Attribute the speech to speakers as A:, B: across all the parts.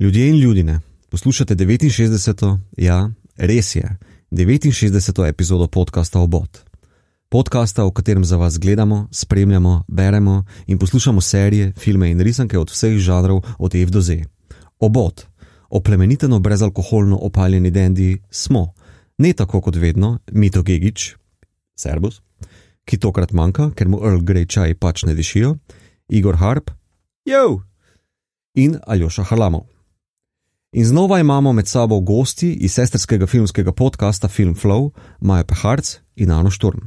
A: Ljudje in ljudje, poslušate 69. ja, res je, 69. epizodo podcasta Obot. Podcasta, v katerem za vas gledamo, spremljamo, beremo in poslušamo serije, filme in risanke od vseh žanrov, od Ev do Z. Obot, oplemeniteno brezalkoholno opaljeni dendi, smo, ne tako kot vedno, Mito Gigič, Serbus, ki tokrat manjka, ker mu Earl Grey čaj pač ne dišijo, Igor Harp, Jo! in Aljoša Halamov. In znova imamo med sabo gosti iz sestrskega filmskega podcasta Film Flow, Maja Peharc in Ano Šturm.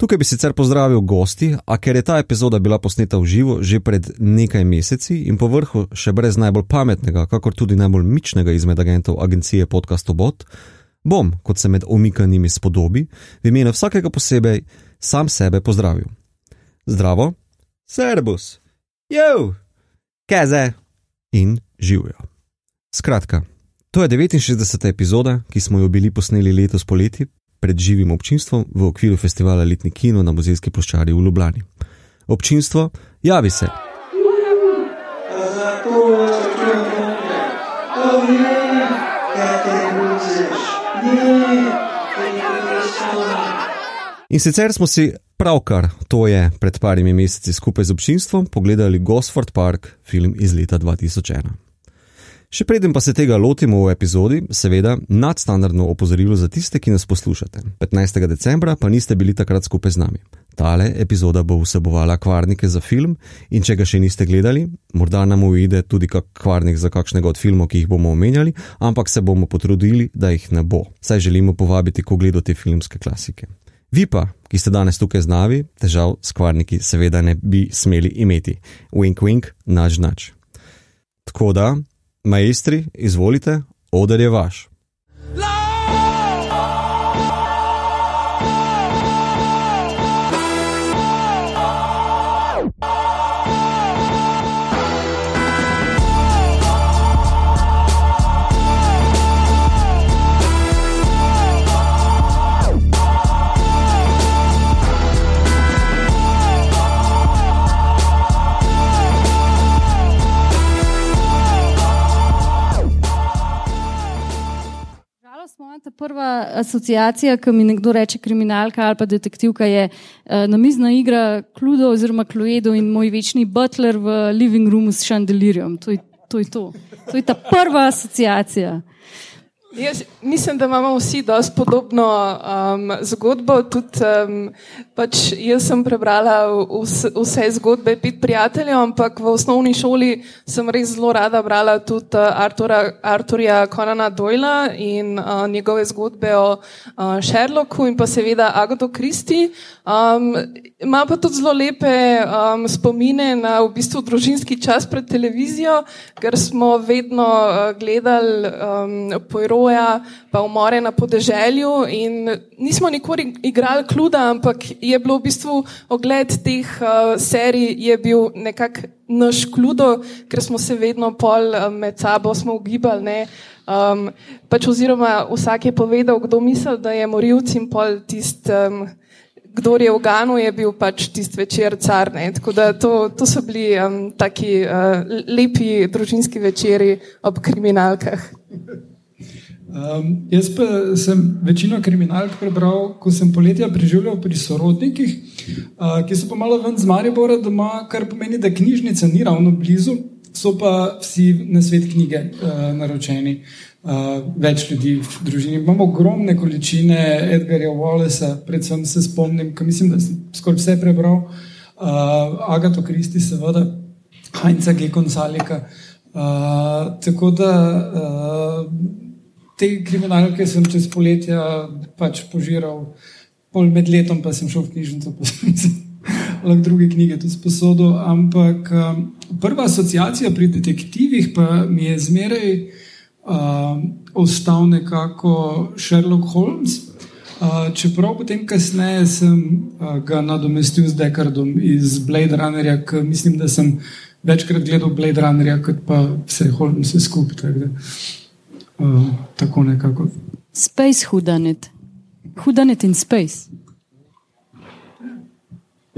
A: Tukaj bi sicer pozdravil gosti, a ker je ta epizoda bila posneta v živo že pred nekaj meseci in po vrhu še brez najbolj pametnega, kakor tudi najbolj mičnega izmed agentov agencije Podcast Obot, bom, kot se med omikanimi spodobi, v imenu vsakega posebej sam sebe pozdravil. Zdravo, Serbus, jo, keze in živijo. Skratka, to je 69. epizoda, ki smo jo bili posneli letos poleti pred živim občinstvom v okviru festivala Litni kino na muzejski ploščadi v Ljubljani. Občinstvo, javi se. In sicer smo si pravkar, to je pred parimi meseci skupaj z občinstvom, pogledali Gosford Park, film iz leta 2001. Še preden pa se tega lotimo v epizodi, seveda nadstandardno opozorilo za tiste, ki nas poslušate. 15. decembra pa niste bili takrat skupaj z nami. Tale epizoda bo vsebovala kvarnike za film in če ga še niste gledali, morda nam uide tudi kak kvarnik za kakšnega od filmov, ki jih bomo omenjali, ampak se bomo potrudili, da jih ne bo. Saj želimo povabiti k ogledu te filmske klasike. Vi pa, ki ste danes tukaj z nami, težav s kvarniki seveda ne bi smeli imeti. Wink, wink, nač, nač. Tako da, Majstri, izvolite, oder je vaš.
B: Prva asociacija, ki mi nekdo reče kriminalka ali pa detektivka, je uh, namizna igra Kludo oziroma Kloedo in moj večni butler v living roomu s šandelirjem. To, to je to. To je ta prva asociacija.
C: Jaz mislim, da imamo vsi dosti podobno um, zgodbo. Tudi, um, pač jaz sem prebrala vse, vse zgodbe pet prijateljev, ampak v osnovni šoli sem res zelo rada brala tudi uh, Artura, Arturja Konana Doyla in uh, njegove zgodbe o uh, Sherlocku in pa seveda Agato Kristi. Um, ima pa tudi zelo lepe um, spomine na v bistvu družinski čas pred televizijo, ker smo vedno uh, gledali um, pojro heroja, pa umore na podeželju. In nismo nikoli igrali kluda, ampak je bilo v bistvu ogled teh uh, serij, je bil nekako naš kludo, ker smo se vedno pol uh, med sabo ugibali. Um, pač oziroma, vsak je povedal, kdo misli, da je morilc in pol tisti. Um, Kdo je v Ganu, je bil pač tisti večer car. Tako da to, to so bili um, taki uh, lepi družinski večeri ob kriminalkah.
D: Um, jaz pa sem večino kriminalk prebral, ko sem poletja preživljal pri sorodnikih, uh, ki so pa malo ven z Maribora doma, kar pomeni, da knjižnica ni ravno blizu, so pa vsi na svet knjige uh, naročeni. Uh, več ljudi v družini. Imamo ogromne količine Edgarja Wallacea, predvsem se spomnim, ki mislim, da sem skoraj vse prebral, uh, Agato Kristi, seveda, Heinza G. Gonzaleka. Uh, tako da uh, te kriminalke sem čez poletje pač požiral, pol med letom pa sem šel v knjižnico, pa sem se lahko druge knjige tudi sposodil. Ampak um, prva asociacija pri detektivih pa mi je zmeraj um, ostal nekako Sherlock Holmes. Uh, čeprav potem kasneje sem uh, ga nadomestil z Dekardom iz Blade Runnerja, ker mislim, da sem večkrat gledal Blade Runnerja, kot pa vse Holmes skupaj. Uh, tako nekako.
B: Space hudanet, hudanet in space.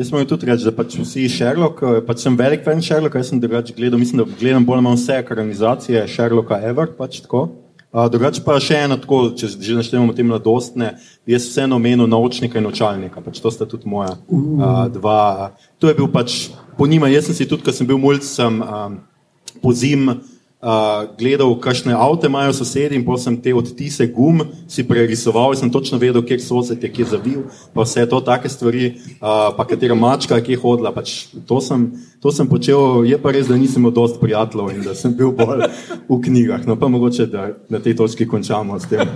E: Jaz moram tudi reči, da pač vsi Sherlock, eh, pač sem velik fan Sherlocka, jaz sem drugače gledal, mislim, da gledam bolj ali manj vse ekranizacije Sherlocka ever, pač tako. Uh, drugače pa še eno, tako, če že naštevamo te mladostne, jaz vseeno omenil naučnika in učalnika, pač to sta tudi moja uh, dva. To je bil pač po njima, jaz sem si tudi, ko sem bil mulj, sem um, po zim uh, gledal, kakšne avto imajo sosedi in potem sem te odtise gum si prerisoval sem točno vedel, kje sosed je kje zavil, pa vse to take stvari, uh, pa katera mačka je kje hodila. Pač to, sem, to sem počel, je pa res, da nisem imel dost prijateljev in da sem bil bolj v knjigah. No pa mogoče, da na tej točki končamo s tem.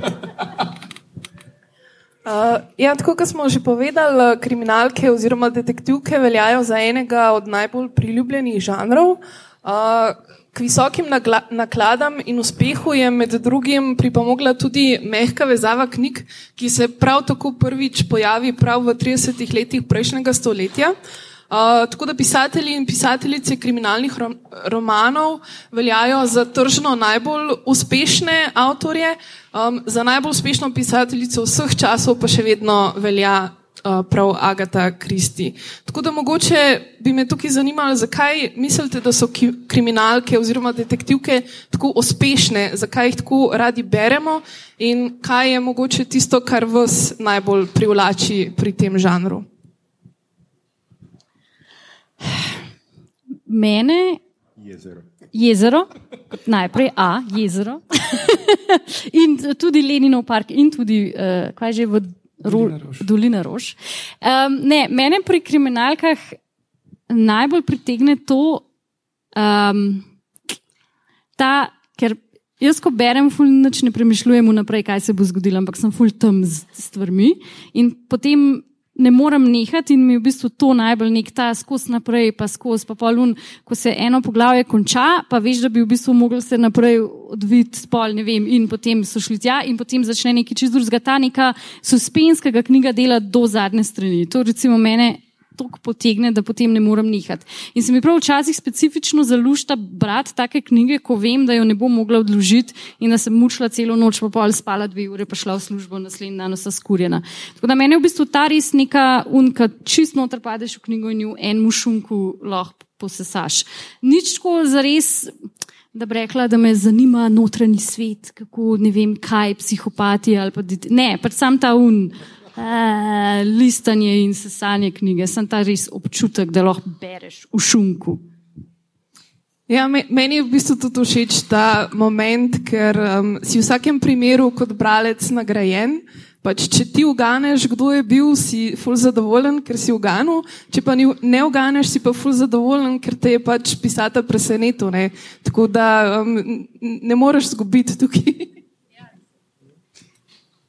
C: Uh, ja, tako kot smo že povedali, kriminalke oziroma detektivke veljajo za enega od najbolj priljubljenih žanrov. Uh, K visokim nakladam in uspehu je med drugim pripomogla tudi mehka vezava knjig, ki se prav tako prvič pojavi prav v 30 letih prejšnjega stoletja. Uh, tako da pisatelji in pisateljice kriminalnih rom romanov veljajo za tržno najbolj uspešne avtorje, um, za najbolj uspešno pisateljico vseh časov pa še vedno velja prav Agata Kristi. Tako da mogoče bi me tukaj zanimalo, zakaj mislite, da so kriminalke oziroma detektivke tako uspešne, zakaj jih tako radi beremo in kaj je mogoče tisto, kar vas najbolj privlači pri tem žanru.
B: Mene.
E: Jezero.
B: Jezero, najprej A, jezero. in tudi Leninov park, in tudi, uh, kaj že v Dolina Rož. Um, ne, mene pri kriminalkah najbolj pritegne to, um, ta, ker jaz, ko berem, fulnoč ne premišljujem vnaprej, kaj se bo zgodilo, ampak sem ful tam z stvarmi in potem ne morem nehati in mi je v bistvu to najbolj nek ta skos naprej, pa skos, pa polun, ko se eno poglavje konča, pa veš, da bi v bistvu mogel se naprej odviti spol, ne vem, in potem so šli tja in potem začne neki čist drugega, ta neka suspenskega knjiga dela do zadnje strani. To recimo mene tako potegne, da potem ne morem nehati. In se mi prav včasih specifično zalušta brati take knjige, ko vem, da jo ne bom mogla odložiti in da sem mučila celo noč, pa pol spala dve ure, pa šla v službo naslednji dan, vsa skurjena. Tako da meni je v bistvu ta res neka unka, čist noter padeš v knjigo in jo en mušunku lahko posesaš. Nič tako zares. Da bi rekla, da me zanima notranji svet, kako ne vem, kaj psihopati ali pa. Ne, pač sam ta un, listanje in sesanje knjige, sem ta res občutek, da lahko bereš v šunku.
C: Ja, meni je v bistvu tudi všeč ta moment, ker um, si v vsakem primeru kot bralec nagrajen. Pač, če ti uganeš, kdo je bil, si ful zadovoljen, ker si uganil, če pa ni, ne uganeš, si pa ful zadovoljen, ker te je pač pisatelj presenetil. Tako da um, ne moreš zgubiti tukaj.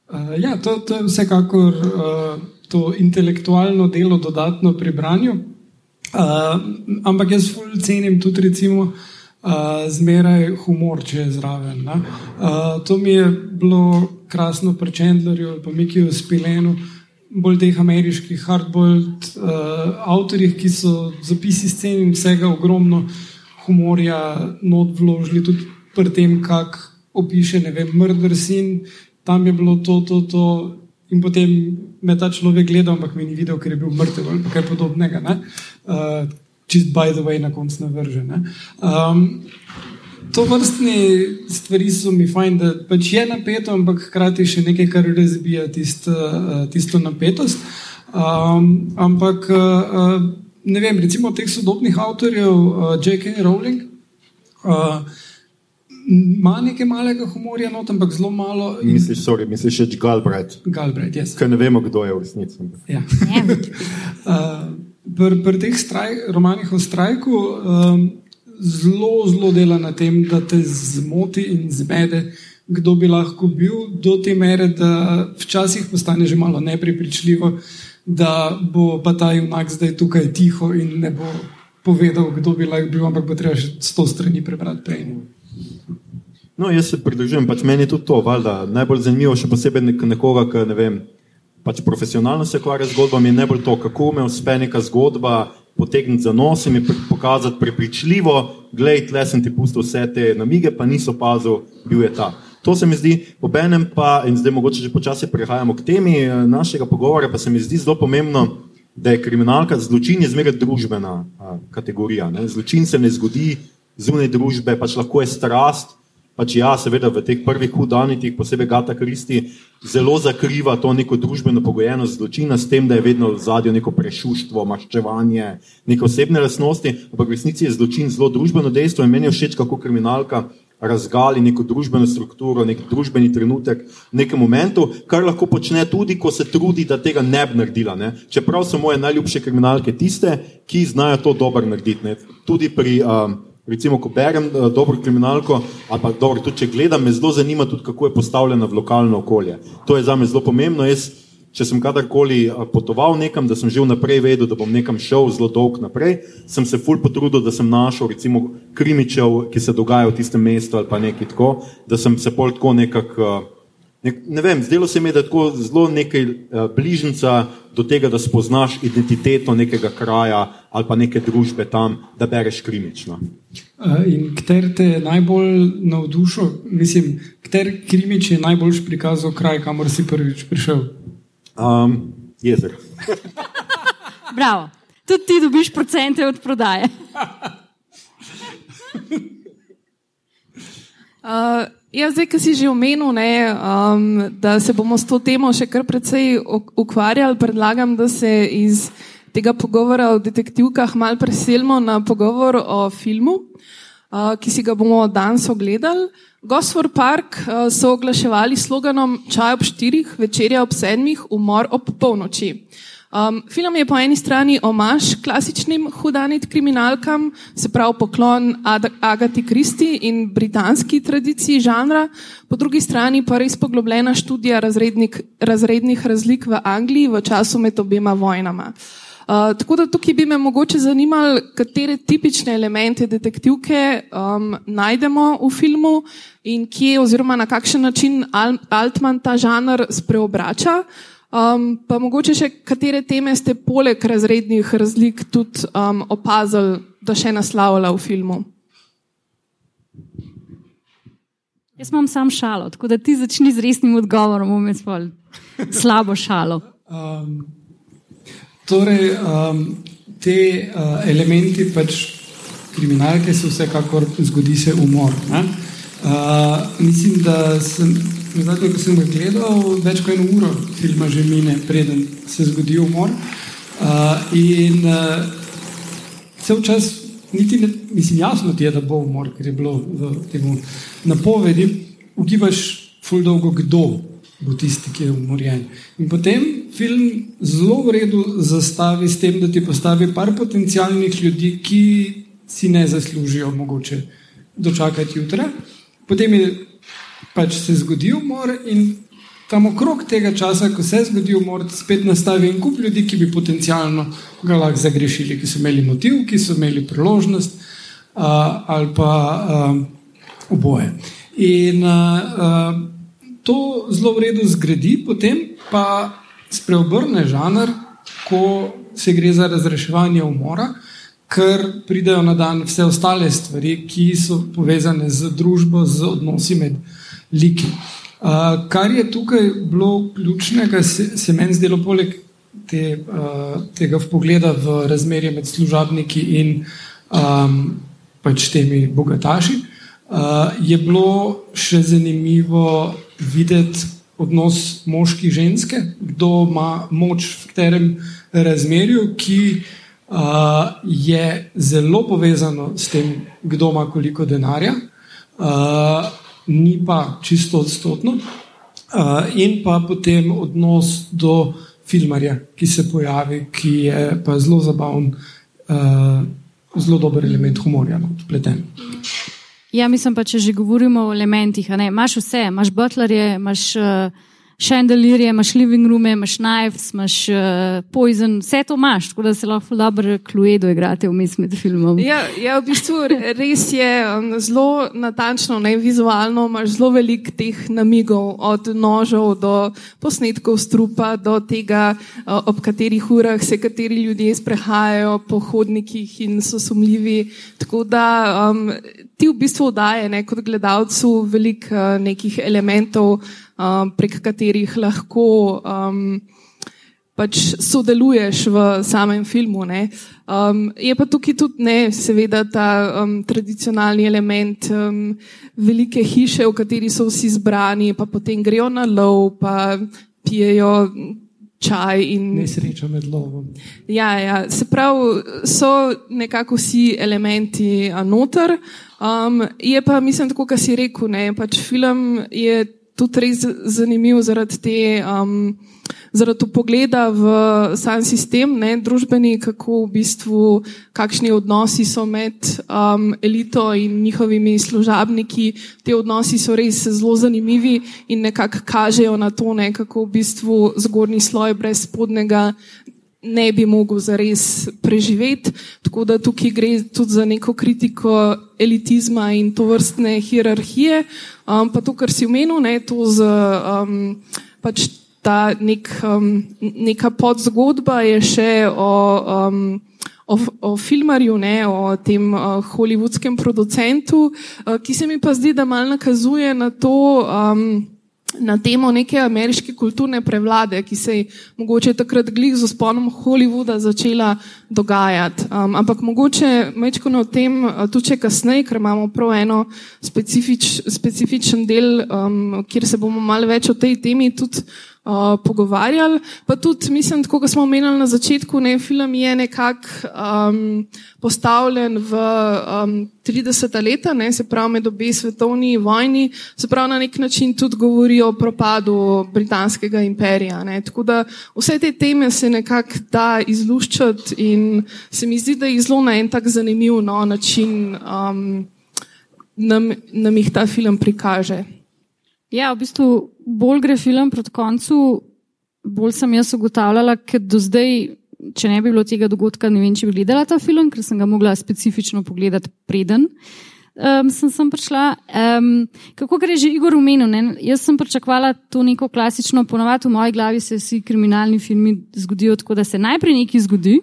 D: Uh, ja, to, to je vsekakor uh, to intelektualno delo dodatno pri branju. Uh, ampak jaz fulj cenim tudi recimo uh, zmeraj humor, če je zraven. Uh, to mi je bilo krasno pri Chandlerju ali pa Mikiju Spilenu, bolj teh ameriških hardboiled uh, avtorjih, ki so zapisi scen in vsega ogromno humorja not vložili tudi pri tem, kak opiše, ne vem, murder scene, tam je bilo to, to, to, in potem me ta človek gledal, ampak mi ni videl, ker je bil mrtev ali kaj podobnega. Uh, čist by the way, na koncu ne vrže. Ne? Um, to vrstne stvari so mi fajn, da pač je napeto, ampak hkrati še nekaj, kar razbija tist, uh, tisto napetost. Um, ampak uh, ne vem, recimo teh sodobnih avtorjev, uh, J.K. Rowling. Uh, ima nekaj malega humorja, not, ampak zelo malo.
E: In... Misliš, sorry, misliš, še Galbraith?
D: Galbraith, jaz.
E: Ker ne vemo, kdo je v resnici.
D: Ja. uh, Pri pr teh straj, romanih o strajku um, zelo, zelo dela na tem, da te zmoti in zmede, kdo bi lahko bil, do te mere, da včasih postane že malo nepripričljivo, da bo pa ta junak zdaj tukaj tiho in ne bo povedal, kdo bi lahko bil, ampak bo treba še sto strani prebrati prej.
E: No, jaz se pridružujem, pač meni je tudi to, valjda, najbolj zanimivo, še posebej nek nekoga, ki ne vem, pač profesionalno se ukvarja z zgodbami, ne bolj to, kako me uspe neka zgodba potegniti za nos in mi pokazati prepričljivo, glej, tle sem ti pustil vse te namige, pa niso opazil, bil je ta. To se mi zdi, obenem pa, in zdaj mogoče že počasi prehajamo k temi eh, našega pogovora, pa se mi zdi zelo pomembno, da je kriminalka, zločin je zmeraj družbena a, kategorija. Ne? Zločin se ne zgodi zunaj družbe, pač lahko je strast. Pač ja, seveda v teh prvih hudanitih, posebej Gata Kristi, zelo zakriva to neko družbeno pogojenost zločina s tem, da je vedno v zadju neko prešuštvo, maščevanje, neke osebne lasnosti, ampak v resnici je zločin zelo družbeno dejstvo in meni je všeč, kako kriminalka razgali neko družbeno strukturo, nek družbeni trenutek v nekem momentu, kar lahko počne tudi, ko se trudi, da tega ne bi naredila. Ne? Čeprav so moje najljubše kriminalke tiste, ki znajo to dobro narediti. Ne? Tudi pri um, Recimo, ko berem uh, dobro kriminalko, ali pa dobro, tudi če gledam, me zelo zanima, tudi, kako je postavljena v lokalno okolje. To je za me zelo pomembno. Jaz, če sem kadarkoli uh, potoval nekam, da sem že vnaprej vedel, da bom nekam šel zelo dolg naprej, sem se ful potrudil, da sem našel recimo krimičev, ki se dogajajo v tistem mestu ali pa nekaj tako, da sem se pol tako nekako. Ne, ne vem, zdelo se mi je, da je tako zelo nekaj uh, bližnjica do tega, da spoznaš identiteto nekega kraja ali pa neke družbe tam, da bereš krimično.
D: Uh, in kter te je najbolj navdušil, mislim, kter krimič je najbolj prikazal kraj, kamor si prvič prišel?
E: Um, jezer.
B: Bravo. Tudi ti dobiš procente od prodaje.
C: Uh, Ja, zdaj, ki si že omenil, ne, um, da se bomo s to temo še kar precej ukvarjali, predlagam, da se iz tega pogovora o detektivkah mal preselimo na pogovor o filmu, uh, ki si ga bomo danes ogledali. Gosford Park uh, so oglaševali sloganom Čaj ob štirih, večerja ob sedmih, umor ob polnoči. Um, film je po eni strani omaž klasičnim hudanit kriminalkam, se pravi poklon Ad Agati Kristi in britanski tradiciji žanra, po drugi strani pa res poglobljena študija razrednih razlik v Angliji v času med obema vojnama. Uh, tako da tukaj bi me mogoče zanimali, katere tipične elemente detektivke um, najdemo v filmu in kje oziroma na kakšen način Altman ta žanr spreobrača. Um, pa mogoče še katere teme ste poleg razrednih razlik tudi um, opazili, da še naslavlja v filmu?
B: Jaz imam sam šalo, tako da ti začni z resnim odgovorom, bom jaz pol slabo šalo. Um,
D: torej, um, te uh, elementi pač kriminalke so vsekakor zgodi se umor. Uh, mislim, da sem Zadnji, ko sem ga gledal, več kot eno uro filma že mine, preden se zgodi umor. Uh, in uh, cel čas, niti ne, mislim, jasno ti je, da bo umor, ker je bilo v tem napovedi, ugibaš ful dolgo, kdo bo tisti, ki je umorjen. In potem film zelo v redu zastavi s tem, da ti postavi par potencialnih ljudi, ki si ne zaslužijo mogoče dočakati jutra. Potem je pač se zgodi umor in tam okrog tega časa, ko se zgodi umor, spet nastavi en kup ljudi, ki bi potencialno ga lahko zagrešili, ki so imeli motiv, ki so imeli priložnost uh, ali pa uh, oboje. In uh, uh, to zelo v redu zgradi, potem pa spreobrne žanr, ko se gre za razreševanje umora. Ker pridejo na dan vse ostale stvari, ki so povezane z družbo, z odnosi med liki. Uh, kar je tukaj bilo ključnega, se, se meni zdelo, poleg te, uh, tega pogleda v razmerje med služabniki in um, pač temi bogataši, uh, je bilo še zanimivo videti odnos moški in ženske, kdo ima moč v katerem razmerju, ki uh, je zelo povezano s tem, kdo ima koliko denarja. Uh, ni pa čisto odstotno. Uh, in pa potem odnos do filmarja, ki se pojavi, ki je pa zelo zabaven, uh, zelo dober element humorja, no, pleten.
B: Ja, mislim pa, če že govorimo o elementih, imaš vse, imaš butlerje, imaš. Uh, Chandelier, imaš living room, imaš knives, imaš uh, poison, vse to imaš, tako da se lahko dobro kluedo igrate vmes med filmom.
C: Ja, ja, v bistvu res je um, zelo natančno, ne vizualno, imaš zelo veliko teh namigov, od nožev do posnetkov strupa, do tega, uh, ob katerih urah se kateri ljudje sprehajajo po hodnikih in so sumljivi. Tako da um, ti v bistvu daje ne, kot gledalcu veliko uh, nekih elementov um, prek katerih lahko um, pač sodeluješ v samem filmu. Um, je pa tukaj tudi, ne, seveda, ta um, tradicionalni element um, velike hiše, v kateri so vsi zbrani, pa potem grejo na lov, pa pijejo. Čaj in
D: nesreča med lovom.
C: Ja, ja, se pravi, so nekako vsi elementi noter. Um, je pa, mislim, tako, kar si rekel, ne, pač film je tudi res zanimiv zaradi te. Um, zaradi pogleda v sam sistem, ne, družbeni, kako v bistvu, kakšni odnosi so med um, elito in njihovimi služabniki. Te odnosi so res zelo zanimivi in nekako kažejo na to, ne, kako v bistvu zgornji sloj brez spodnega ne bi mogel zares preživeti. Tako da tukaj gre tudi za neko kritiko elitizma in to vrstne hierarhije. Um, pa to, kar si omenil, ne, to z um, pač ta nek, um, neka podzgodba je še o, um, o, o filmarju, ne, o tem uh, hollywoodskem producentu, uh, ki se mi pa zdi, da mal nakazuje na to. Um, Na temo neke ameriške kulturne prevlade, ki se je mogoče takrat glih z usponom Hollywooda začela dogajati. Um, ampak mogoče mečko o tem uh, tudi kasneje, ker imamo prav eno specifič, specifičen del, um, kjer se bomo malo več o tej temi tudi uh, pogovarjali. Pa tudi, mislim, tako kot smo omenili na začetku, ne, film je nekako um, postavljen v um, 30 leta, ne, se pravi med obe svetovni vojni, se pravi na nek način tudi govori o propadu britanskega imperija. Ne. Tako da vse te teme se nekako da izluščati in se mi zdi, da jih zelo na en tak zanimiv no, način um, nam, nam jih ta film prikaže.
B: Ja, v bistvu bolj gre film proti koncu, bolj sem jaz ugotavljala, ker do zdaj, če ne bi bilo tega dogodka, ne vem, če bi gledala ta film, ker sem ga mogla specifično pogledati preden. Um, sem, sem prišla. Um, kako gre že Igor umenil? Ne? Jaz sem pričakovala to neko klasično, ponovadi v moji glavi se vsi kriminalni filmi zgodijo tako, da se najprej nekaj zgodi,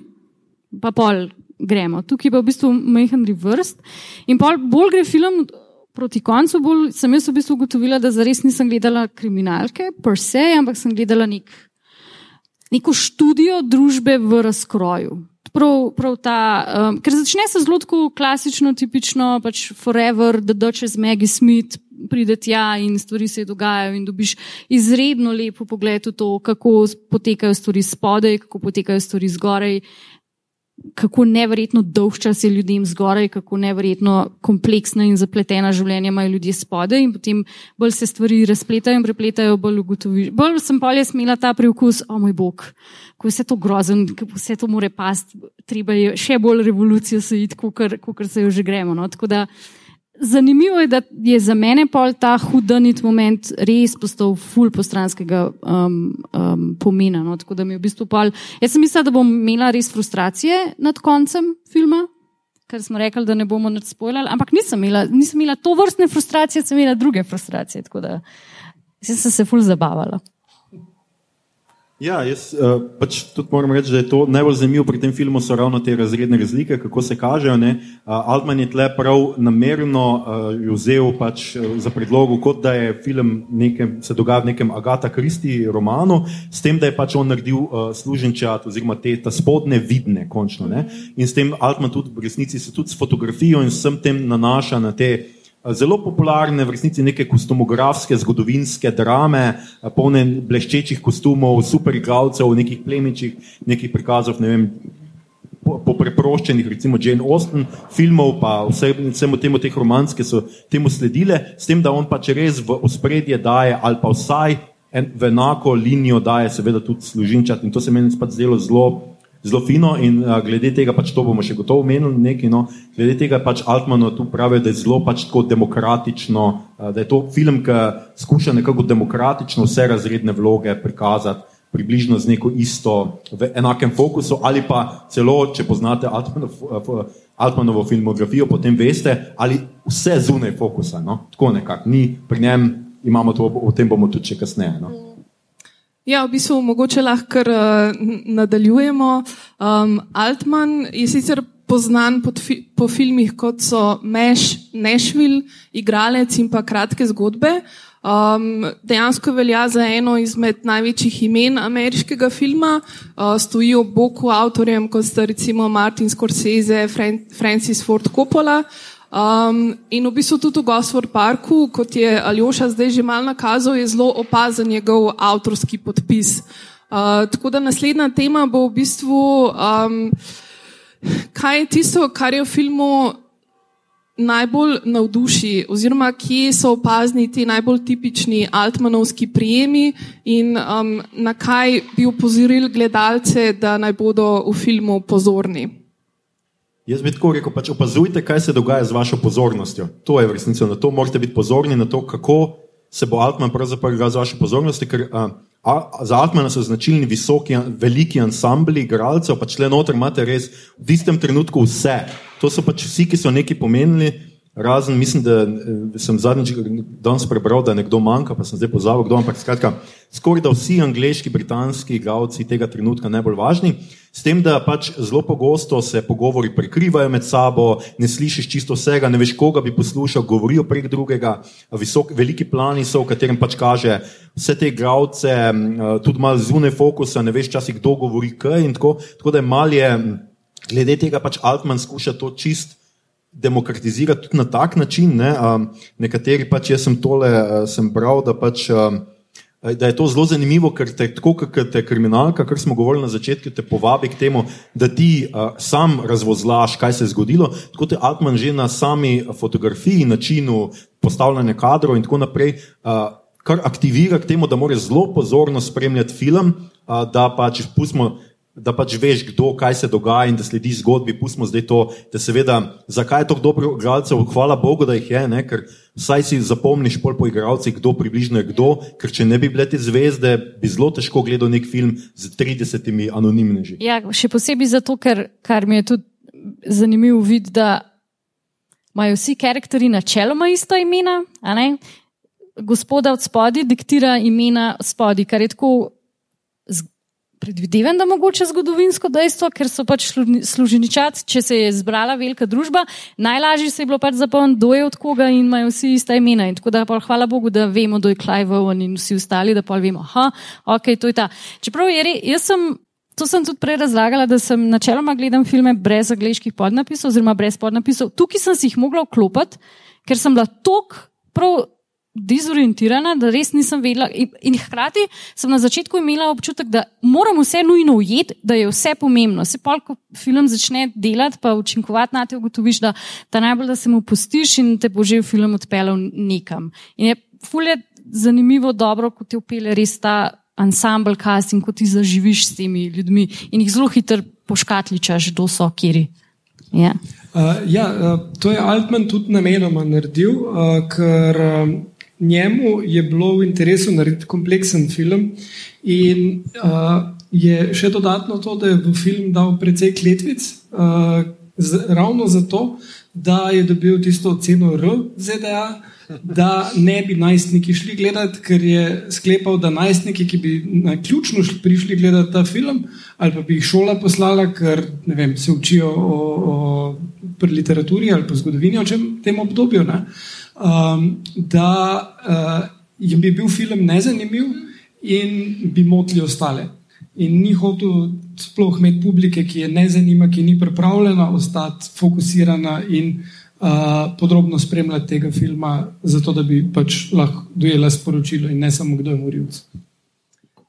B: pa pol gremo. Tukaj pa v bistvu majhen reverse. In pol bolj gre film proti koncu bolj sem jaz v bistvu ugotovila, da zares nisem gledala kriminalke, per se, ampak sem gledala nek, neko študijo družbe v razkroju. Prav, prav ta, um, ker začne se zelo tako klasično, tipično, pač Forever, The Duchess, Maggie Smith, pride tja in stvari se dogajajo in dobiš izredno lepo pogled v to, kako potekajo stvari spodaj, kako potekajo stvari zgoraj kako nevrjetno dolg čas je ljudem zgoraj, kako nevrjetno kompleksna in zapletena življenja imajo ljudje spodaj, in potem bolj se stvari razpletajo in prepletajo, bolj ugotoviš. Bolj sem pa jaz imela ta preukus, o moj bog, ko je vse to grozen, ko vse to more past, treba je še bolj revolucijo se iti, kot se jo že gremo. No? Tako da Zanimivo je, da je za mene pol ta hudanit moment res postal ful postranskega um, um, pomena. No? Tako da mi je v bistvu pol. Jaz sem mislila, da bom imela res frustracije nad koncem filma, ker smo rekli, da ne bomo nad spoilali, ampak nisem imela, nisem imela to vrstne frustracije, sem imela druge frustracije. Tako da sem se ful zabavala.
E: Ja, jaz uh, pač tudi moram reči, da je to najbolj zanimivo pri tem filmu, so ravno te razredne razlike, kako se kažejo. Uh, Altman je tle prav namerno uh, vzel pač, uh, za predlogo, kot da je film nekem, se dogaja v nekem Agata Kristi romanu, s tem, da je pač on naredil uh, služenčat oziroma te spodne vidne, končno. Ne? In s tem Altman tudi v resnici se tudi s fotografijo in vsem tem nanaša na te zelo popularne, v resnici neke kostumografske, zgodovinske drame, polne bleščečih kostumov, super igralcev, nekih plemičih, nekih prikazov, ne vem, po, po preproščenih, recimo Jane Austen filmov, pa vse, vsemu temu teh romanc, ki so temu sledile, s tem, da on pač res v ospredje daje ali pa vsaj en, v enako linijo daje seveda tudi služinčat in to se meni pač zdelo zelo zelo fino in uh, glede tega, pač to bomo še gotovo omenili, nekaj, no, glede tega pač Altmanu tu pravi, da je zelo pač tako demokratično, uh, da je to film, ki skuša nekako demokratično vse razredne vloge prikazati. Približno z neko isto, v enakem fokusu, ali pa celo, če poznate Altmanovo filmografijo, potem veste, ali vse zunaj fokusa. No? Tako nekako, ni pri njem, imamo to, o tem bomo tudi kasneje. No?
C: Ja, v bistvu mogoče lahko uh, nadaljujemo. Um, Altman je sicer poznan fi po filmih kot so Meš, Nešvil, Igralec in pa kratke zgodbe. Um, dejansko velja za eno izmed največjih imen ameriškega filma, uh, stoji ob boku avtorjem, kot sta recimo Martin Scorsese, Fran Francis Ford Coppola. Um, in v bistvu tudi v Gosford Parku, kot je Aljoša zdaj že mal nakazal, je zelo opazen njegov avtorski podpis. Uh, tako da naslednja tema bo v bistvu, um, kaj je tisto, kar je v filmu najbolj navduši, oziroma kje so opazni ti najbolj tipični altmanovski prijemi in um, na kaj bi upozorili gledalce, da naj bodo v filmu pozorni.
E: Jaz bi tako rekel, pač opazujte, kaj se dogaja z vašo pozornostjo. To je v resnici, na to morate biti pozorni, na to, kako se bo Altman pravzaprav igral z vašo pozornostjo. Ker a, a, za Altmana so značilni visoki, veliki ansambli igralcev, pač le noter imate res v istem trenutku vse. To so pač vsi, ki so nekaj pomenili. Razen, mislim, da sem zadnjič danes prebral, da nekdo manjka, pa sem zdaj pozabil, kdo. Ampak skratka, skoraj da vsi angliški, britanski igralci tega trenutka najbolj važni. S tem, da pač zelo pogosto se pogovori prekrivajo med sabo, ne slišiš čisto vsega, ne veš, koga bi poslušal, govorijo prek drugega. Visok, veliki plani so, v katerem pač kaže vse te igralce, tudi malo zunaj fokusa, ne veš časi, kdo govori kaj in tako. Tako da je malje, glede tega pač Altman skuša to čist demokratizirati tudi na tak način. Ne? Um, nekateri pač, jaz sem tole, uh, sem bral, da pač. Um, Da je to zelo zanimivo, ker te, tako kot te kriminalka, kar smo govorili na začetku, te povabi k temu, da ti uh, sam razvozlaš, kaj se je zgodilo. Tako te Altman že na sami fotografiji, načinu postavljanja kadrov in tako naprej, uh, kar aktivira k temu, da moraš zelo pozorno spremljati film, uh, da pač pustimo da pač veš, kdo, kaj se dogaja in da sledi zgodbi. Pustimo zdaj to, da seveda, zakaj je tako dobro igralcev, hvala Bogu, da jih je, ne? ker vsaj si zapomniš pol po igralcih, kdo približno je kdo, ker če ne bi bile te zvezde, bi zelo težko gledal nek film z 30 anonimneži.
B: Ja, še posebej zato, ker kar mi je tudi zanimivo videti, da imajo vsi karakteri načeloma ista imena, gospoda od spodi diktira imena od spodi, kar je tako predvidevam, da mogoče zgodovinsko dejstvo, ker so pač služeničat, če se je zbrala velika družba, najlažje se je bilo pač zapomniti, kdo je od koga in imajo vsi ista imena. In tako da pa hvala Bogu, da vemo, kdo je Clive Owen in vsi ostali, da pa vemo, aha, ok, to je ta. Čeprav je res, jaz sem. To sem tudi prej razlagala, da sem načeloma gledala filme brez angliških podnapisov, oziroma brez podnapisov. Tukaj sem si jih mogla vklopiti, ker sem bila tako dezorientirana, da res nisem vedela. In, hkrati sem na začetku imela občutek, da moram vse nujno ujeti, da je vse pomembno. Se pa, ko film začne delati, pa učinkovati na te, ugotoviš, da ta najbolj, da se mu pustiš in te bo že film odpeljal nekam. In je fulje zanimivo, dobro, ko te upele res ta ansambl cast in ko ti zaživiš s temi ljudmi in jih zelo hitro poškatličaš, kdo so, kjeri. Yeah.
D: Uh, ja, uh, to je Altman tudi namenoma naredil, uh, ker. Uh, njemu je bilo v interesu narediti kompleksen film in uh, je še dodatno to, da je v film dal precej kletvic, uh, z, ravno zato, da je dobil tisto ceno R ZDA, da ne bi najstniki šli gledati, ker je sklepal, da najstniki, ki bi na ključno prišli gledati ta film, ali pa bi jih šola poslala, ker vem, se učijo o, o literaturi ali pa zgodovini, o čem tem obdobju. Ne? Um, da uh, jim bi bil film nezanimiv in bi motili ostale. In ni hotel sploh imeti publike, ki je ne zanima, ki ni pripravljena ostati fokusirana in uh, podrobno spremljati tega filma, zato da bi pač lahko dojela sporočilo in ne samo kdo je morilc.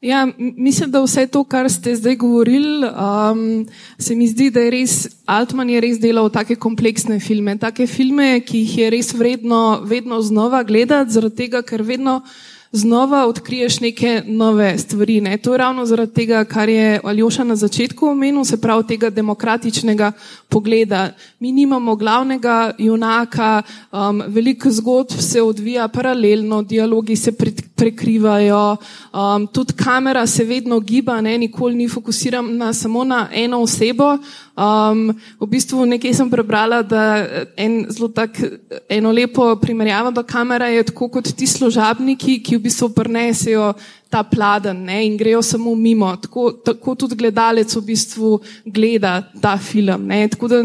C: Ja, mislim, da vse to, kar ste zdaj govorili, um, se mi zdi, da je res Altman je res delal take kompleksne filme, take filme, ki jih je res vredno vedno znova gledati, zaradi tega, ker vedno znova odkriješ neke nove stvari. Ne? To je ravno zaradi tega, kar je Aljoša na začetku omenil, se pravi tega demokratičnega pogleda. Mi nimamo glavnega junaka, um, veliko zgodb se odvija paralelno, dialogi se pre prekrivajo, um, tudi kamera se vedno giba, ne? nikoli ni fokusirana samo na eno osebo. Um, v bistvu nekaj sem prebrala, da en zelo tak, eno lepo primerjavo do kamera je tako kot ti služabniki, ki v bistvu prenesejo ta pladen ne, in grejo samo mimo. Tako, tako tudi gledalec v bistvu gleda ta film. Ne. Tako da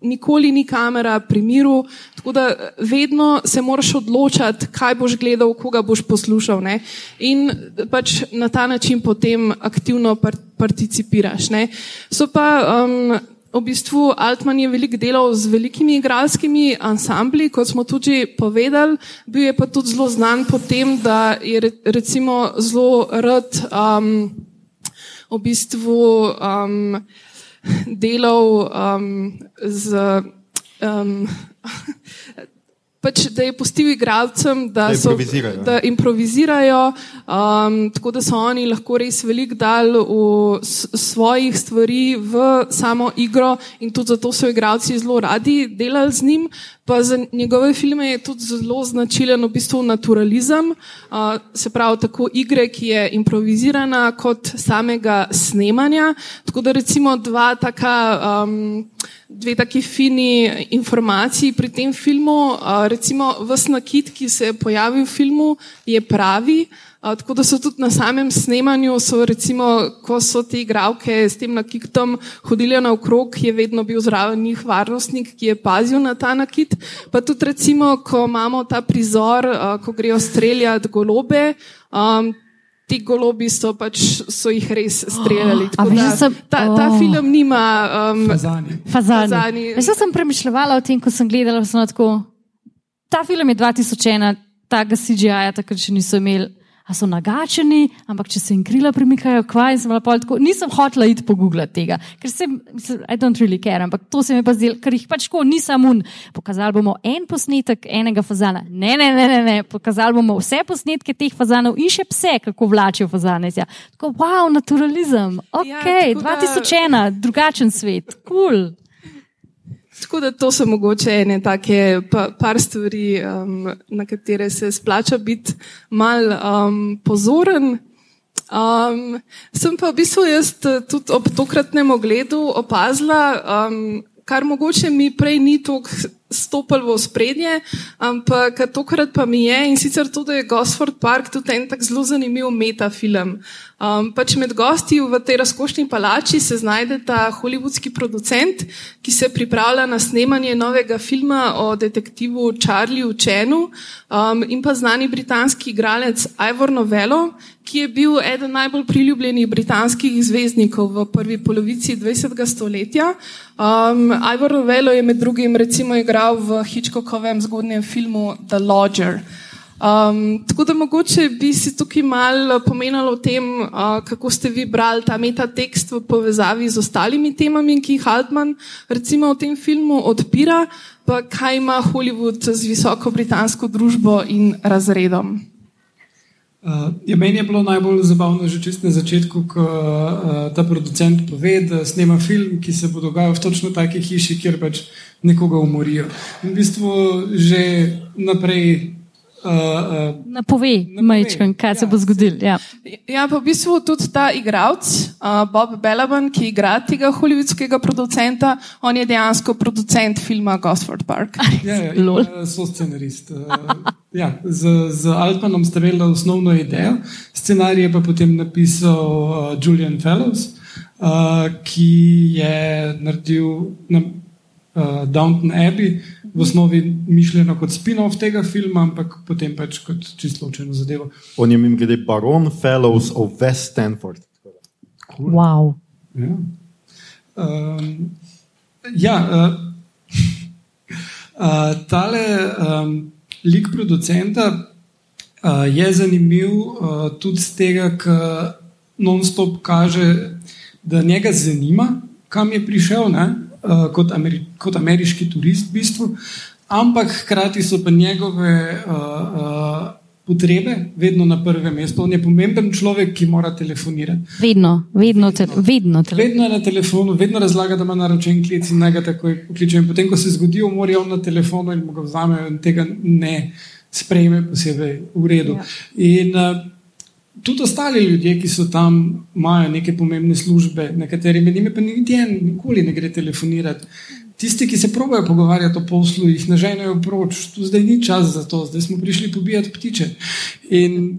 C: nikoli ni kamera pri miru, tako da vedno se moraš odločati, kaj boš gledal, koga boš poslušal. Ne? In pač na ta način potem aktivno par participiraš. Ne? So pa um, v bistvu Altman je veliko delal z velikimi igralskimi ansambli, kot smo tudi povedali, bil je pa tudi zelo znan po tem, da je recimo zelo rad um, v bistvu um, delal um, z. Um, Pač, da je pustil igralcem, da,
E: Da
C: so,
E: improvizirajo.
C: da improvizirajo, um, tako da so oni lahko res veliko dal v svojih stvari v samo igro in tudi zato so igralci zelo radi delali z njim. Pa za njegove filme je tudi zelo značilen v bistvu naturalizem, se pravi tako igre, ki je improvizirana, kot samega snemanja. Tako da recimo dva taka. Um, dve taki fini informaciji pri tem filmu. Recimo, vse nakit, ki se je pojavil v filmu, je pravi. Tako da so tudi na samem snemanju, so recimo, ko so te igralke s tem nakitom hodile naokrog, je vedno bil zraven njih varnostnik, ki je pazil na ta nakit. Pa tudi recimo, ko imamo ta prizor, ko grejo streljati golobe. Um, Ti golobi so, pač, so jih res streljali. tako
B: veš,
C: da
B: da sem-
C: Ta, ta
B: oh.
C: film nima um,
D: Fazani.
B: Fazani.
C: Fazani.
B: Veš, sem premišljala o tem, ko sem gledala, sem bila tako. Ta film je 2001, tega CGI-ja takrat še niso imeli. A so nagačeni, ampak če se jim krila premikajo, kvaj, sem bila pol tako, nisem hotela iti pogooglati tega, ker sem, mislim, I don't really care, ampak to se mi pa zdelo, ker jih pač tako nisem un. Pokazali bomo en posnetek enega fazana. Ne, ne, ne, ne, ne. pokazali bomo vse posnetke teh fazanov in še pse, kako vlačijo fazane. Ja. Tako, wow, naturalizem, ok,
C: Ja,
B: ja,
C: tako da-
B: 2001, drugačen svet, kul. Cool.
C: Tako da to so mogoče ene take pa, par stvari, um, na katere se splača biti mal um, pozoren. Um, sem pa v bistvu jaz eh, tudi ob tokratnem ogledu opazila, um, kar mogoče mi prej ni tako stopil v spredje, ampak tokrat pa mi je in sicer to, da je Gosford Park tudi en tak zelo zanimiv metafilm. Um, pač med gosti v tej razkošni palači se znajde ta hollywoodski producent, ki se pripravlja na snemanje novega filma o detektivu Charlieu Chenu um, in pa znani britanski igralec Ivor Novello, ki je bil eden najbolj priljubljenih britanskih zvezdnikov v prvi polovici 20. stoletja. Um, Ivor Novello je med drugim recimo igral v Hitchcockovem zgodnjem filmu The Lodger. Um, tako da mogoče bi si tukaj malo pomenilo o tem, uh, kako ste vi brali ta metatekst v povezavi z ostalimi temami, ki jih Altman recimo v tem filmu odpira, pa kaj ima Hollywood z visoko britansko družbo in razredom.
D: Uh, ja, meni je bilo najbolj zabavno že čist na začetku, ko uh, ta producent pove, da snema film, ki se bo dogajal v točno taki hiši, kjer pač nekoga umorijo. In v bistvu že naprej. Uh, uh,
B: Napove,
D: Napove,
B: majčkan, kaj se
D: ja,
B: bo zgodilo. Ja.
C: Ja, pa v bistvu tudi ta igralec, uh, Bob Belaban, ki igra tega hollywoodskega producenta, on je dejansko producent filma Gosford Park.
D: Ja, ja, in, uh, so scenarist. Uh, ja, z, z Altmanom sta imela osnovno idejo, scenarij je pa potem napisal uh, Julian Fellows, uh, ki je naredil na, uh, Downton Abbey, v osnovi mišljeno kot spin-off tega filma, ampak potem pač kot čisto ločeno zadevo.
E: On je mim glede baron Fellows of West Stanford.
B: Wow.
D: Ja, um, ja uh, uh, tale um, lik producenta uh, je zanimiv uh, tudi z tega, ker non-stop kaže, da njega zanima, kam je prišel ne, uh, kot, Ameri kot ameriški turist, v bistvu, ampak hkrati so pa njegove. Uh, uh, Potrebe vedno na prvem mestu. On je pomemben človek, ki mora telefonirati.
B: Vedno, vedno, te, vedno. Te,
D: Vedno je na telefonu, vedno razlaga, da ima naročen klic in naj ga takoj pokliče. In potem, ko se zgodi umor, je on na telefonu in mu ga vzamejo in tega ne sprejme posebej v redu.
B: Ja.
D: In uh, tudi ostali ljudje, ki so tam, imajo neke pomembne službe, nekateri med njimi pa niti en nikoli ne gre telefonirati. Tisti, ki se pravijo pogovarjati o poslu, jih naženejo proč, tu zdaj ni čas za to, zdaj smo prišli pobijati ptiče. In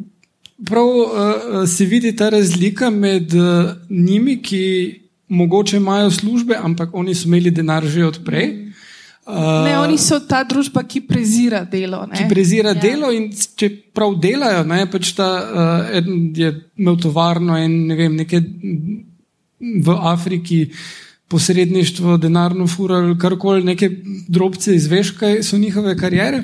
D: prav uh, se vidi ta razlika med uh, njimi, ki mogoče imajo službe, ampak oni so imeli denar že odprej, Uh,
C: Ne, oni so ta družba, ki prezira delo. Ne?
D: ki prezira
B: Ja.
D: delo in če prav delajo, ne, pač ta uh, eden je imel tovarno in ne vem, nekaj v Afriki posredništvo, denarno fural, karkoli, neke drobce izveš, kaj so njihove karijere.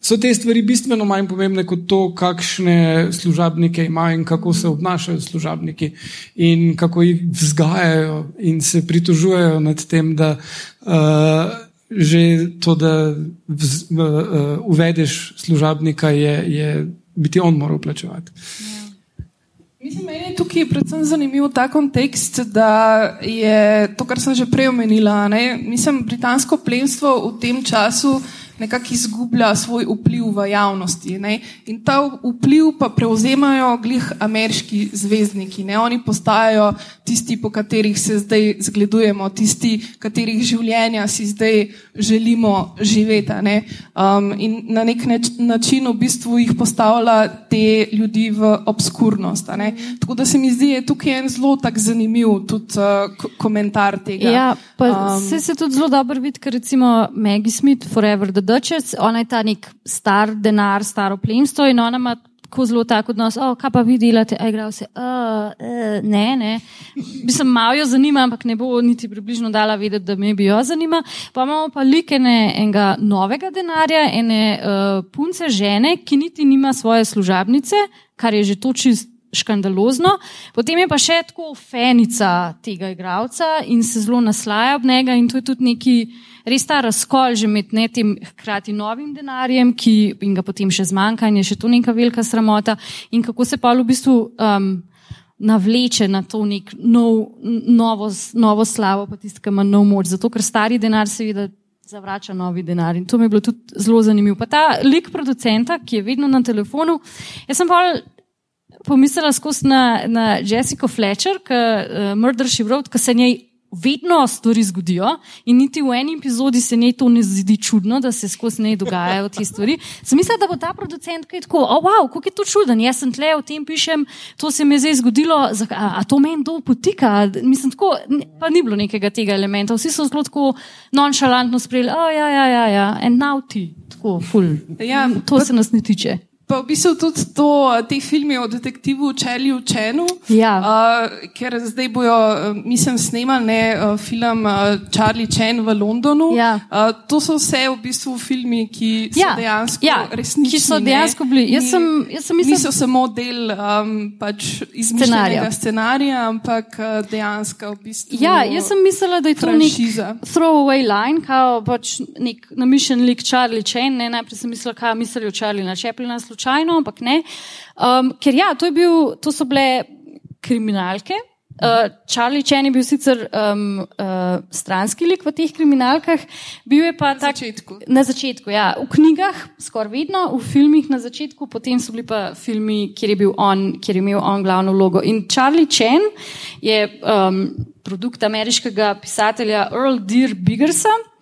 D: So te stvari bistveno manj pomembne kot to, kakšne služabnike imajo in kako se obnašajo služabniki in kako jih vzgajajo in se pritožujejo nad tem, da uh, že to, da vz, uh, uh, uvedeš služabnika, je, je bi ti on moral plačevati.
C: Mislim, meni je tukaj predvsem zanimiv ta kontekst, da je to, kar sem že prej omenila. Mislim, britansko plemstvo v tem času nekako izgublja svoj vpliv v javnosti. Ne? In ta vpliv pa prevzemajo glih ameriški zvezdniki. Ne? Oni postajajo tisti, po katerih se zdaj zgledujemo, tisti, katerih življenja si zdaj želimo živeti. ne. Um, in na nek način v bistvu jih postavlja te ljudi v obskurnost. Tako da se mi zdi, da je tukaj en zelo tak zanimiv tudi uh, ko- komentar tega.
B: Ja, pa
C: Um,
B: um, se tudi zelo dobro vidi, ker recimo Maggie Smith, Forever the Duchess, ona je ta nek star denar, staro plemstvo in ona ima tako zelo tak odnos, oh, kaj pa vi delate, a igrajo se, uh, uh, ne, ne. Mislim, malo jo zanima, ampak ne bo niti približno dala vedeti, da me bi jo zanima. Pa imamo pa likene enega novega denarja, ene uh, punce žene, ki niti nima svoje služabnice, kar je že to čist škandalozno. Potem je pa še tako fenica tega igralca in se zelo naslaja ob njega in to je tudi neki res ta razkol že med ne, tem hkrati novim denarjem, ki in ga potem še zmanjka in je še to neka velika sramota in kako se pa v bistvu um, navleče na to nek nov, novo, novo slavo, pa tisti, ki ima nov moč. Zato, ker stari denar seveda zavrača novi denar. In to mi je bilo tudi zelo zanimivo. Pa ta lik producenta, ki je vedno na telefonu, jaz sem pa pomislila skozi na, na Jessico Fletcher, ki uh, Murder She Wrote, ki se njej vedno stvari zgodijo in niti v eni epizodi se njej to ne zdi čudno, da se skozi njej dogajajo te stvari. Sem mislila, da bo ta producent kaj tako, oh, wow, kako je to čuden, jaz sem tle, o tem pišem, to se mi je zdaj zgodilo, a, a to meni to potika, mislim tako, ne- pa ni bilo nekega tega elementa, vsi so zelo tako nonšalantno sprejeli, oh, ja, ja, ja, ja, en now ti, tako, ful.
C: Ja,
B: to se nas ne tiče.
C: Pa v bistvu tudi to, te filme o detektivu Čelju Čenu,
B: Ja.
C: uh, ker zdaj bojo, mislim, snemali ne, film Charlie Chen v Londonu.
B: Ja.
C: Uh, to so vse v bistvu filmi, ki so
B: Ja,
C: dejansko
B: ja,
C: resnični.
B: ki so dejansko bili. Jaz sem- jaz sem mislila-
C: Niso samo del um, pač izmišljenega
B: Scenarija.
C: scenarija, ampak dejansko v bistvu.
B: Ja, jaz sem mislila, da je to nek
C: franšiza.
B: throwaway line, kao pač nek namišljen lik Charlie Chen. Ne? Najprej sem mislila, kaj mislijo Charlie na Chaplina slučajno, ampak ne. Um, ker ja, to, je bil, to so bile kriminalke. Uh, Charlie Chen je bil sicer um, uh, stranski lik v teh kriminalkah, bil je pa tak,
C: začetku.
B: Na začetku, ja. V knjigah skoraj vedno, v filmih na začetku, potem so bili pa filmi, kjer je, bil on, kjer je imel on glavno vlogo. In Charlie Chen je um, produkt ameriškega pisatelja Earl Deer Biggersa.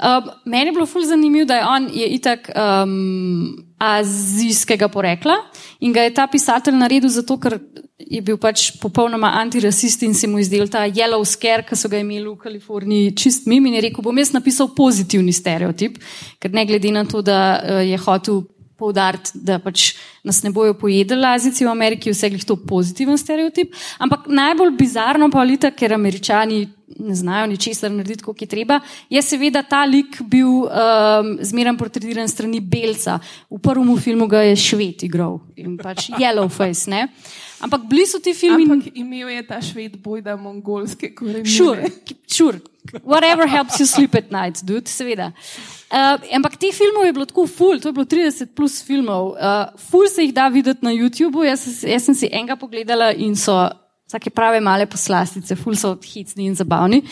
B: Um, meni je bilo ful zanimivo, da je on je itak um, azijskega porekla in ga je ta pisatelj naredil zato, ker je bil pač popolnoma antirasist in se mu izdel ta yellow scare, ki so ga imeli v Kaliforniji, čist mim in je rekel, bom jaz napisal pozitivni stereotip, ker ne glede na to, da uh, je hotel poudariti, da pač nas ne bojo pojedli Azijci v Ameriki, vse glih to pozitiven stereotip. Ampak najbolj bizarno pa je, ker američani ne znajo ničesar narediti, kot je treba, je seveda ta lik bil um, zmeraj portretiran strani belca. V prvem filmu ga je šved igral in pač yellow face. Ne? Ampak bili so ti filmi.
C: Ampak imel je ta šved bojda mongolske korenine.
B: Sure, sure. Whatever helps you sleep at night, dude, seveda. Uh, ampak teh filmov je bilo tako ful, to je bilo 30 plus filmov. Uh, ful se jih da videti na YouTubu, jaz, jaz sem si enega pogledala in so vsake prave male poslastice, ful so hitsni in zabavni.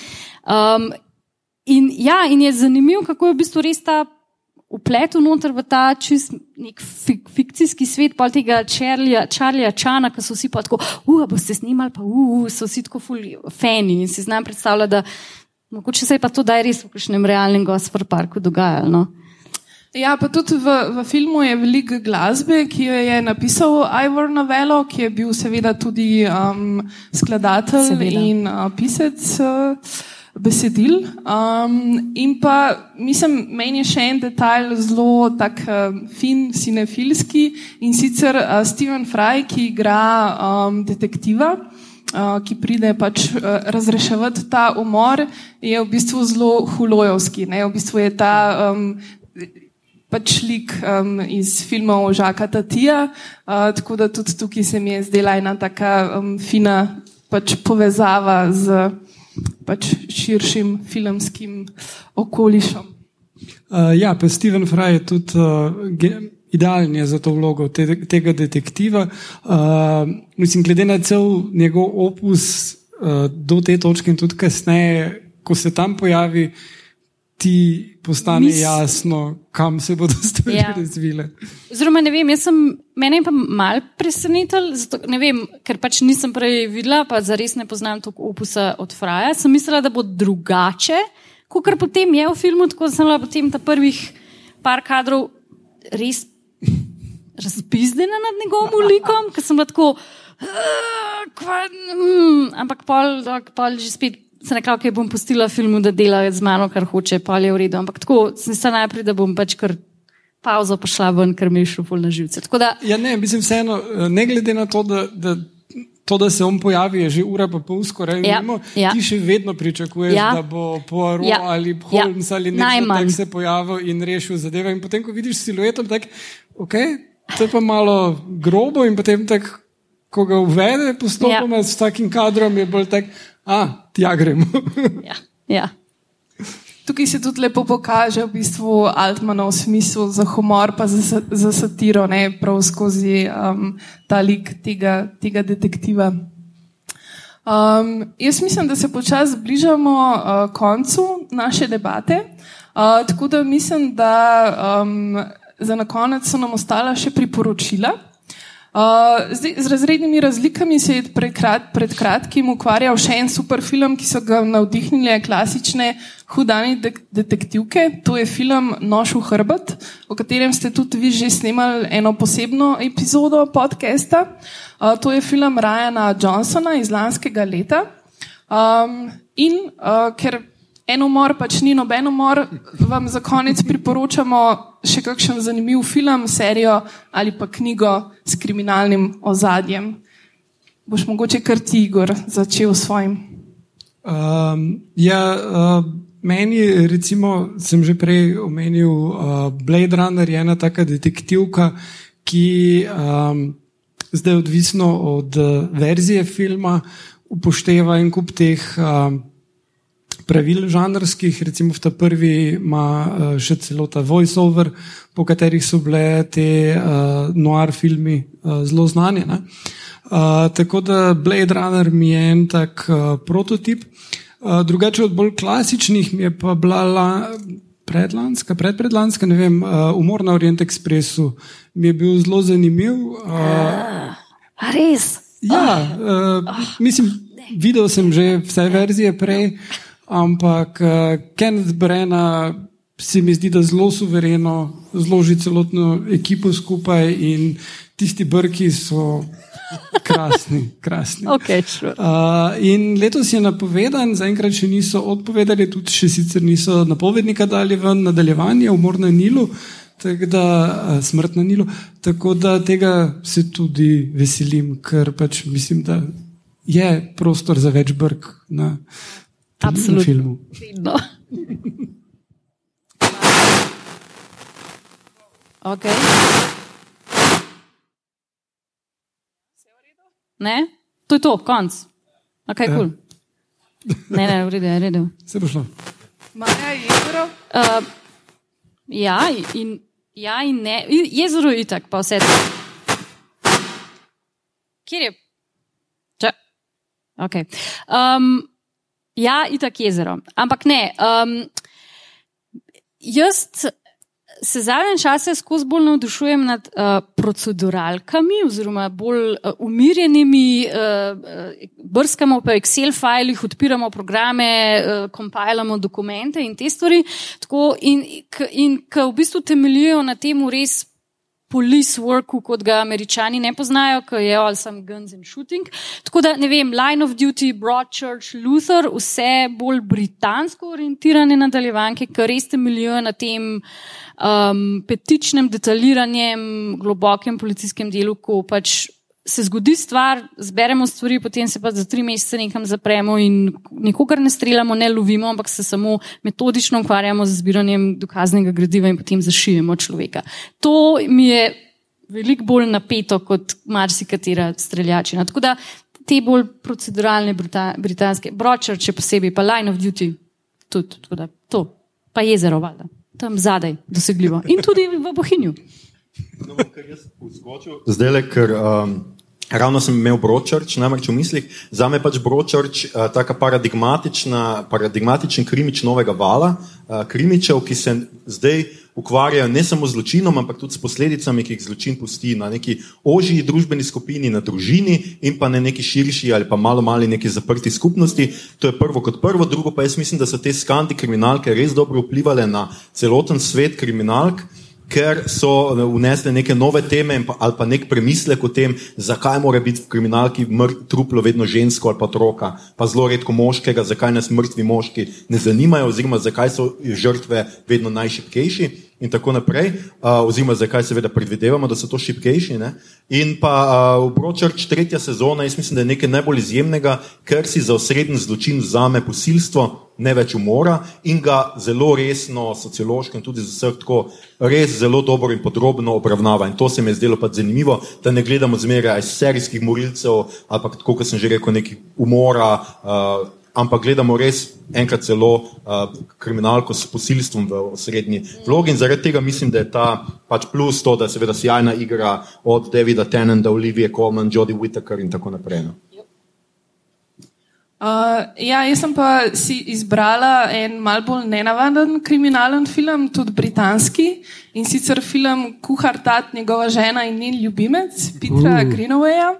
B: Um, in ja, in je zanimivo, kako je v bistvu res ta upletel noter v ta čist nek fik, fikcijski svet, pa tega Čarlija Čana, ki so vsi pa tako, uh, boste snimali, pa uh, so vsi tako ful fani in si znam predstavljati, da mogoče se je pa to daj res v kakšnem realnem gospel parku dogajalo. No?
C: Ja, pa tudi v, v filmu je veliko glasbe, ki jo je napisal Ivor Novello, ki je bil seveda tudi um, skladatelj
B: Seveda.
C: in uh, pisec uh, besedil. Um, in pa, mislim, meni je še en detajl zelo tak uh, fin, cinefilski in sicer uh, Steven Fry, ki igra um, detektiva. Uh, ki pride pač uh, razreševati ta umor, je v bistvu zelo hulojovski. Ne? V bistvu je ta um, pač lik um, iz filmov Žaka Tatija, uh, tako da tudi tukaj se mi je zdela ena taka um, fina pač povezava z pač širšim filmskim okolišem.
D: Uh, ja, pa Steven Fry je tudi uh, idealen je za to vlogo te, tega detektiva. Uh, mislim, glede na cel njegov opus uh, do te točke in tudi kasneje, ko se tam pojavi, ti postane Mis... jasno, kam se bodo stvari ja. razvile.
B: Oziroma, ne vem, jaz sem, mene je pa mal presenetil, zato, ne vem, ker pač nisem prej videla, pa zares ne poznam toliko opusa od Fraja. Sem mislila, da bo drugače, kot kar potem je v filmu, tako da sem bila potem ta prvih par kadrov res razpizdena nad njegovim likom, ker sem bila tako, kva, mm, ampak pol, pol že spet se nekako okay, bom pustila filmu, da dela z mano, kar hoče, pa je v redu. Ampak tako sem se najprej, da bom pač kar pauzo pošla ven, ker mi je šlo pol na živce. Da,
D: ja, ne, mislim vseeno, ne glede na to, da. da... To, da se on pojavi, je že ura pa pol skoraj ja, mimo. Ja. Ti še vedno pričakuješ, ja. da bo Poirot ja. ali Holmes ja. ali nekdo se pojavil in rešil zadeve. In potem, ko vidiš silueto, tako, ok, to je pa malo grobo in potem tak, ko ga uvede postopoma ja. s takim kadrom, je bolj tak, a, tja gremo.
B: ja, ja.
C: Tukaj se tudi lepo pokaže v bistvu Altmanov smisel za humor, pa za, za satiro, ne prav skozi um, ta lik tega, tega detektiva. Um, jaz mislim, da se počasi bližamo uh, koncu naše debate, uh, tako da mislim, da um, za na konec so nam ostala še priporočila. Uh, z razrednimi razlikami se je prekrat, pred kratkim ukvarjal še en super film, ki so ga navdihnile klasične hudane de detektivke. To je film Nož v hrbet, o katerem ste tudi vi že snemali eno posebno epizodo podcasta. Uh, to je film Ryana Johnsona iz lanskega leta. Um, in uh, ker en umor, pač ni noben umor, vam za konec priporočamo še kakšen zanimiv film, serijo ali pa knjigo s kriminalnim ozadjem. Boš mogoče kar ti, Igor, začel s svojim?
D: Um, ja, uh, meni, recimo, sem že prej omenil, uh, Blade Runner je ena taka detektivka, ki um, zdaj odvisno od uh, verzije filma upošteva en kup teh. Uh, pravil žanrskih, recimo v ta prvi ima uh, še celo ta voiceover, po katerih so bile te uh, noir filmi uh, zelo znani. Uh, tako da Blade Runner mi je en tak uh, prototip. Uh, drugače od bolj klasičnih mi je pa bila la, predlanska, predpredlanska, ne vem, uh, umor na Orient Expressu mi je bil zelo zanimiv. Uh,
B: A res?
D: Ja, uh, mislim, videl sem že vse verzije prej. Ampak uh, Kenneth Brenna se mi zdi, da zelo suvereno zloži celotno ekipo skupaj in tisti brki so krasni. krasni.
B: Okay, sure.
D: uh, in letos je napovedan, zaenkrat še niso odpovedali, tudi še sicer niso napovednika dali v nadaljevanje, umor na Nilu. Da, smrt na Nilu. Tako da tega se tudi veselim, ker pač mislim, da je prostor za več brk na,
B: Absolutno. okay. Ne, to je to, konc. Okay, ja. cool. Ne, ne, v redu, v redu.
D: Se bo šlo.
C: Maja, jezero?
B: Uh, ja, in, ja, in ne. Jezero je itak, pa vse to. Kjer je? Če. Okay. Um, Ja, itak jezero. Ampak ne. Um, jaz se zadnje čase skozi bolj navdušujem nad uh, proceduralkami, oziroma bolj uh, umirjenimi, uh, brskamo po Excel filih, odpiramo programe, uh, kompilamo dokumente in te stvari. Tako, in ki v bistvu temeljijo na tem res police worku, kot ga američani ne poznajo, ki je all some guns and shooting. Tako da, ne vem, Line of Duty, Broadchurch, Luther, vse bolj britansko orientirane nadaljevanke, ki res temeljijo na tem um, petičnem, detaljiranjem, globokem policijskem delu, ko pač se zgodi stvar, zberemo stvari, potem se pa za tri mesece nekam zapremo in nikogar ne streljamo, ne lovimo, ampak se samo metodično ukvarjamo z zbiranjem dokaznega gradiva in potem zašijemo človeka. To mi je veliko bolj napeto kot marsikatera streljačina. Tako da te bolj proceduralne britanske, Bročer, če posebej, pa Line of Duty, tudi, da to, pa jezero, valjda, tam zadaj, dosegljivo. In tudi v Bohinju.
E: No, Zdaj le, ker um, Ravno sem imel Bročrč, namreč v mislih, za me je pač Bročrč uh, tako paradigmatičen krimič novega vala, uh, krimičev, ki se zdaj ukvarjajo ne samo z zločinom, ampak tudi s posledicami, ki jih zločin pusti na neki ožji družbeni skupini, na družini in pa na neki širši ali pa malo mali neki zaprti skupnosti. To je prvo kot prvo, drugo pa jaz mislim, da so te skandi kriminalke res dobro vplivali na celoten svet kriminalk ker so vnesli neke nove teme ali pa nek premislek o tem, zakaj mora biti v kriminalki truplo vedno žensko ali pa otroka, pa zelo redko moškega, zakaj nas mrtvi moški ne zanimajo, oziroma zakaj so žrtve vedno najšipkejši in tako naprej, uh, oziroma zakaj seveda predvidevamo, da so to šipkejši. Ne? In pa uh, Bročrč tretja sezona, jaz mislim, da je nekaj najbolj izjemnega, ker si za osrednji zločin vzame posilstvo, ne več umora in ga zelo resno, sociološko in tudi za vse tako res zelo dobro in podrobno obravnava. In to se mi je zdelo pa zanimivo, da ne gledamo zmeraj serijskih morilcev pa tako, kot sem že rekel, nekih umora. Uh, ampak gledamo res enkrat celo uh, kriminalko s posilstvom v srednji vlogi. In zaradi tega mislim, da je ta pač plus to, da je seveda sjajna igra od Davida Tennanta, Olivije Coleman, Jodie Whittaker in tako naprej. No.
C: Uh, ja, jaz sem pa si izbrala en mal bolj nenavaden kriminalen film, tudi britanski in sicer film Kuhar Tat, njegova žena in njen ljubimec, Petra uh. Greenawaya.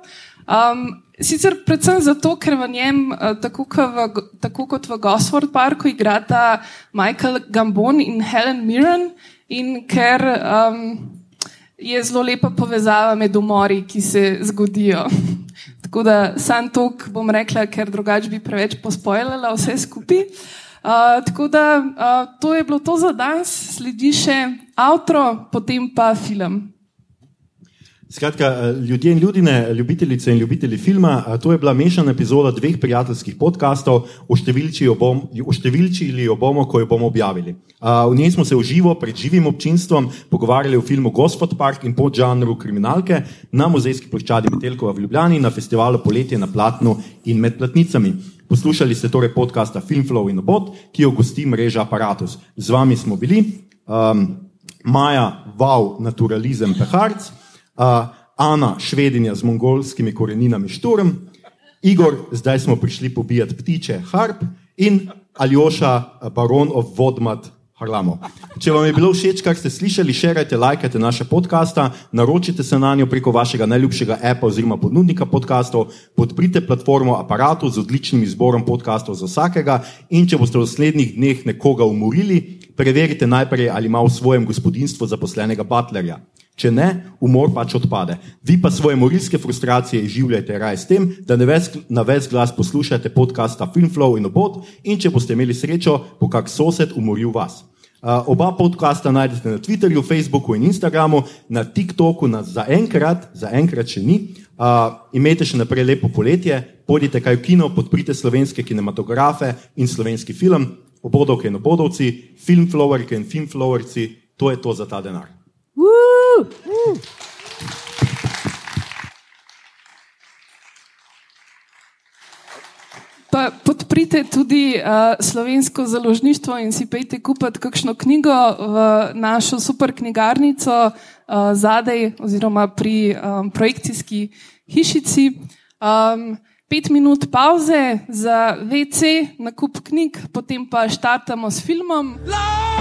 C: Um, Sicer predvsem zato, ker v njem, eh, tako, v, tako kot v Gosford Parku, igrata Michael Gambon in Helen Mirren, in ker um, je zelo lepa povezava med umori, ki se zgodijo. tako da sam tok bom rekla, ker drugače bi preveč pospojila vse skupaj. Uh, tako da uh, to je bilo to za danes, sledi še avtro, potem pa film.
E: Skratka, eh, ljudje in ljudine, ljubitelice in ljubitelji filma, eh, to je bila mešana epizoda dveh prijateljskih podkastov, oštevilčili jo bomo, ko jo bomo objavili. V njej smo se v živo, pred živim občinstvom, pogovarjali o filmu Gospod Park in podžanru kriminalke na muzejski ploščadi Metelkova v Ljubljani, na festivalu Poletje na Platnu in med Platnicami. Poslušali ste torej podcasta Filmflow in Obot, ki jo gosti mreža Apparatus. Z vami smo bili um, Maja, Wow, Naturalizem, Peharc uh, Ana, švedinja z mongolskimi koreninami Šturm, Igor, zdaj smo prišli pobijati ptiče Harp in Aljoša, baron of Vodmat. Harlamo. Če vam je bilo všeč, kar ste slišali, širite, lajkajte naše podcaste, naročite se na njo preko vašega najljubšega appa oziroma ponudnika podkastov, podprite platformo aparatu z odličnim izborom podkastov za vsakega in če boste v naslednjih dneh nekoga umorili, preverite najprej, ali ima v svojem gospodinstvu zaposlenega butlerja. Če ne, umor pač odpade. Vi pa svoje morilske frustracije izživljate raje s tem, da na ves glas poslušate podcasta Filmflow in Obot in če boste imeli srečo, bo kak sosed umoril vas. Uh, oba podcasta najdete na Twitterju, Facebooku in Instagramu, na TikToku nas zaenkrat, zaenkrat še ni. Uh, imejte še naprej lepo poletje, pojdite kaj v kino, podprite slovenske kinematografe in slovenski film, obodovke in obodovci, filmflowerke in filmflowerci, to je to za ta denar.
C: Pa podprite tudi uh, slovensko založništvo in si pejte kupiti kakšno knjigo v našo super knjigarnico uh, zadaj oziroma pri um, projekcijski hišici. Um, pet minut pauze za WC, nakup knjig, potem pa štartamo s filmom. Love!